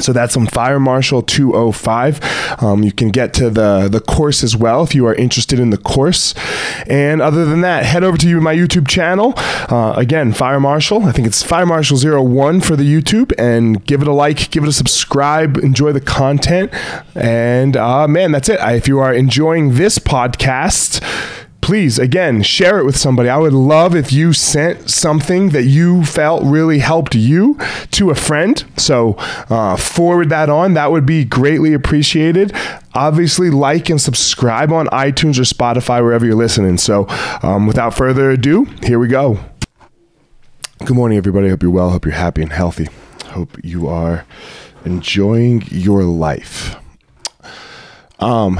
So that's on Fire Marshal 205. Um, you can get to the, the course as well if you are interested in the course. And other than that, head over to my YouTube channel. Uh, again, Fire Marshal. I think it's Fire Marshal 01 for the YouTube. And give it a like, give it a subscribe, enjoy the content. And uh, man, that's it. I, if you are enjoying this podcast, please again share it with somebody. I would love if you sent something that you felt really helped you to a friend. So uh, forward that on. That would be greatly appreciated. Obviously like and subscribe on itunes or spotify wherever you're listening. So um, without further ado here we go. Good morning everybody. Hope you're well. Hope you're happy and healthy. Hope you are enjoying your life. Um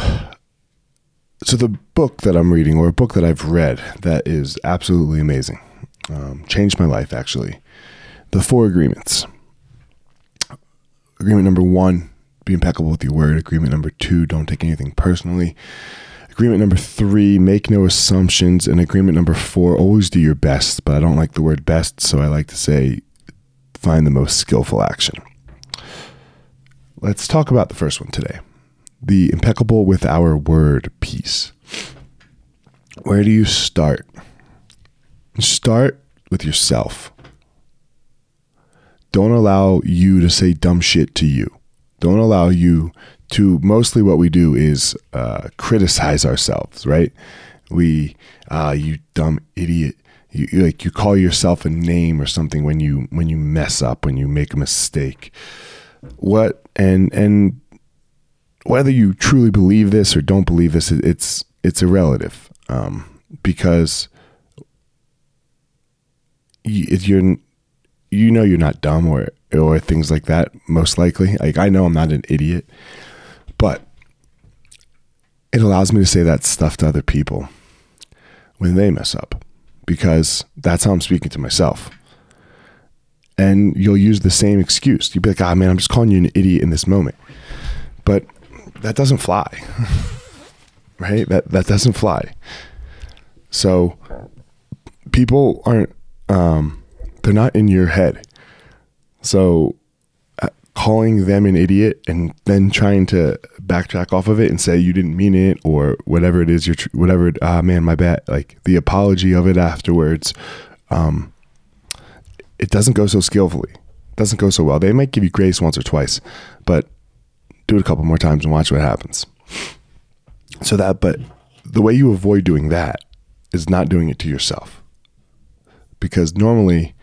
so the book that I'm reading, or a book that I've read, that is absolutely amazing, um, changed my life actually. The Four Agreements. Agreement number one: be impeccable with your word. Agreement number two: don't take anything personally. Agreement number three: make no assumptions. And agreement number four: always do your best. But I don't like the word best, so I like to say find the most skillful action. Let's talk about the first one today the impeccable with our word piece. Where do you start? Start with yourself. Don't allow you to say dumb shit to you. Don't allow you to. Mostly, what we do is uh, criticize ourselves, right? We, uh, you dumb idiot. You, you like you call yourself a name or something when you when you mess up when you make a mistake. What and and whether you truly believe this or don't believe this, it's it's irrelative um, because you, you're you know you're not dumb or or things like that. Most likely, like I know I'm not an idiot, but it allows me to say that stuff to other people when they mess up because that's how I'm speaking to myself. And you'll use the same excuse. You'll be like, "Ah, oh, man, I'm just calling you an idiot in this moment." But that doesn't fly. right? That that doesn't fly. So people aren't um, they're not in your head. So uh, calling them an idiot and then trying to backtrack off of it and say you didn't mean it or whatever it is you're tr- whatever ah uh, man my bad like the apology of it afterwards um it doesn't go so skillfully doesn't go so well they might give you grace once or twice but do it a couple more times and watch what happens. So that, but the way you avoid doing that is not doing it to yourself. Because normally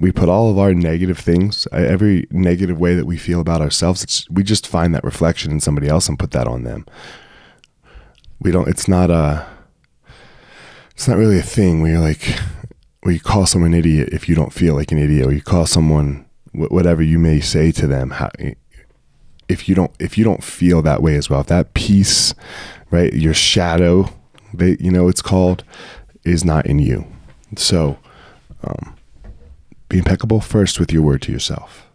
we put all of our negative things, every negative way that we feel about ourselves, we just find that reflection in somebody else and put that on them. We don't, it's not a, it's not really a thing where you're like, where you call someone an idiot if you don't feel like an idiot, or you call someone whatever you may say to them, how, if you don't if you don't feel that way as well if that peace right your shadow they you know it's called is not in you. So um, be impeccable first with your word to yourself.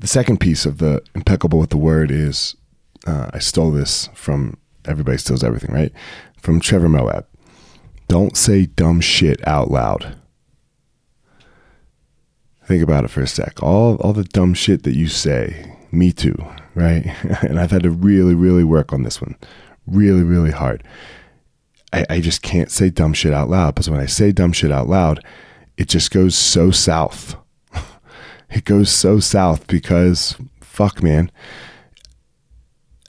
The second piece of the impeccable with the word is uh, i stole this from everybody steals everything right? From Trevor Moawad. Don't say dumb shit out loud Think about it for a sec. All all the dumb shit that you say, me too, right? and I've had to really, really work on this one. Really, really hard. I, I just can't say dumb shit out loud because when I say dumb shit out loud, it just goes so south. it goes so south because fuck man.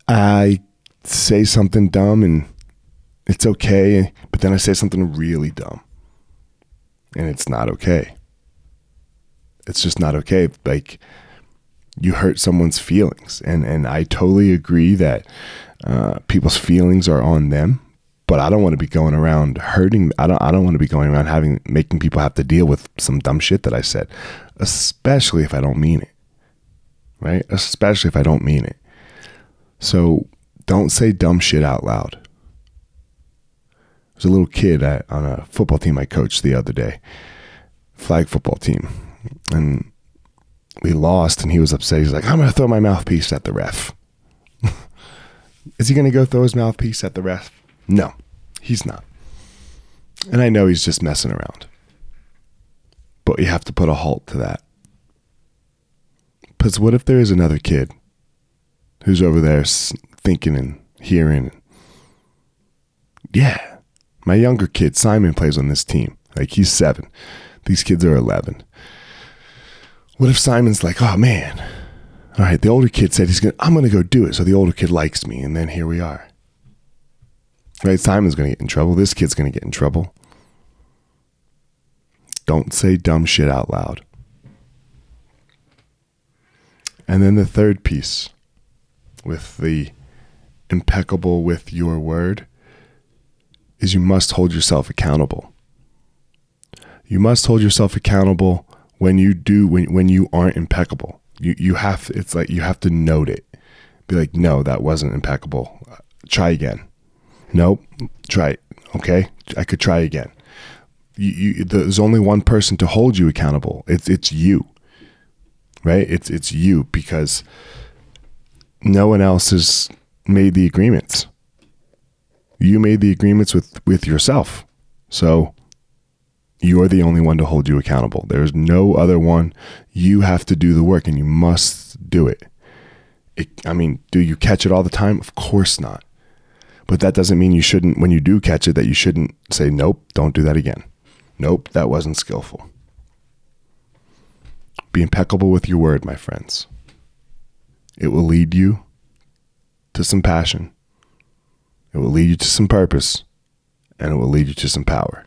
I say something dumb and it's okay, but then I say something really dumb and it's not okay it's just not okay. Like you hurt someone's feelings, and and I totally agree that uh, people's feelings are on them. But I don't want to be going around hurting. I don't. I don't want to be going around having making people have to deal with some dumb shit that I said, especially if I don't mean it. right? Especially if I don't mean it. So don't say dumb shit out loud. There's a little kid at, on a football team I coached the other day, flag football team, and we lost, and he was upset. He's like, "I'm gonna throw my mouthpiece at the ref." Is he gonna go throw his mouthpiece at the ref? No, he's not. And I know he's just messing around, but you have to put a halt to that. Because what if there is another kid who's over there thinking and hearing? Yeah, my younger kid, Simon, plays on this team. Like he's seven. These kids are 11. What if Simon's like, oh man, all right, the older kid said he's going to, I'm going to go do it. So the older kid likes me. And then here we are. Right? Simon's going to get in trouble. This kid's going to get in trouble. Don't say dumb shit out loud. And then the third piece with the impeccable with your word is you must hold yourself accountable. You must hold yourself accountable when you do when when you aren't impeccable. You you have it's like you have to note it. Be like, no, that wasn't impeccable. try again. Nope. Try it. Okay, I could try again. You, you, there's only one person to hold you accountable. It's it's you. Right? It's it's you because no one else has made the agreements you made the agreements with with yourself. So you're the only one to hold you accountable. There's no other one. You have to do the work and you must do it. it. I mean, do you catch it all the time? Of course not. But that doesn't mean you shouldn't, when you do catch it, that you shouldn't say, nope, don't do that again. Nope, that wasn't skillful. Be impeccable with your word, my friends. It will lead you to some passion it will lead you to some purpose and it will lead you to some power.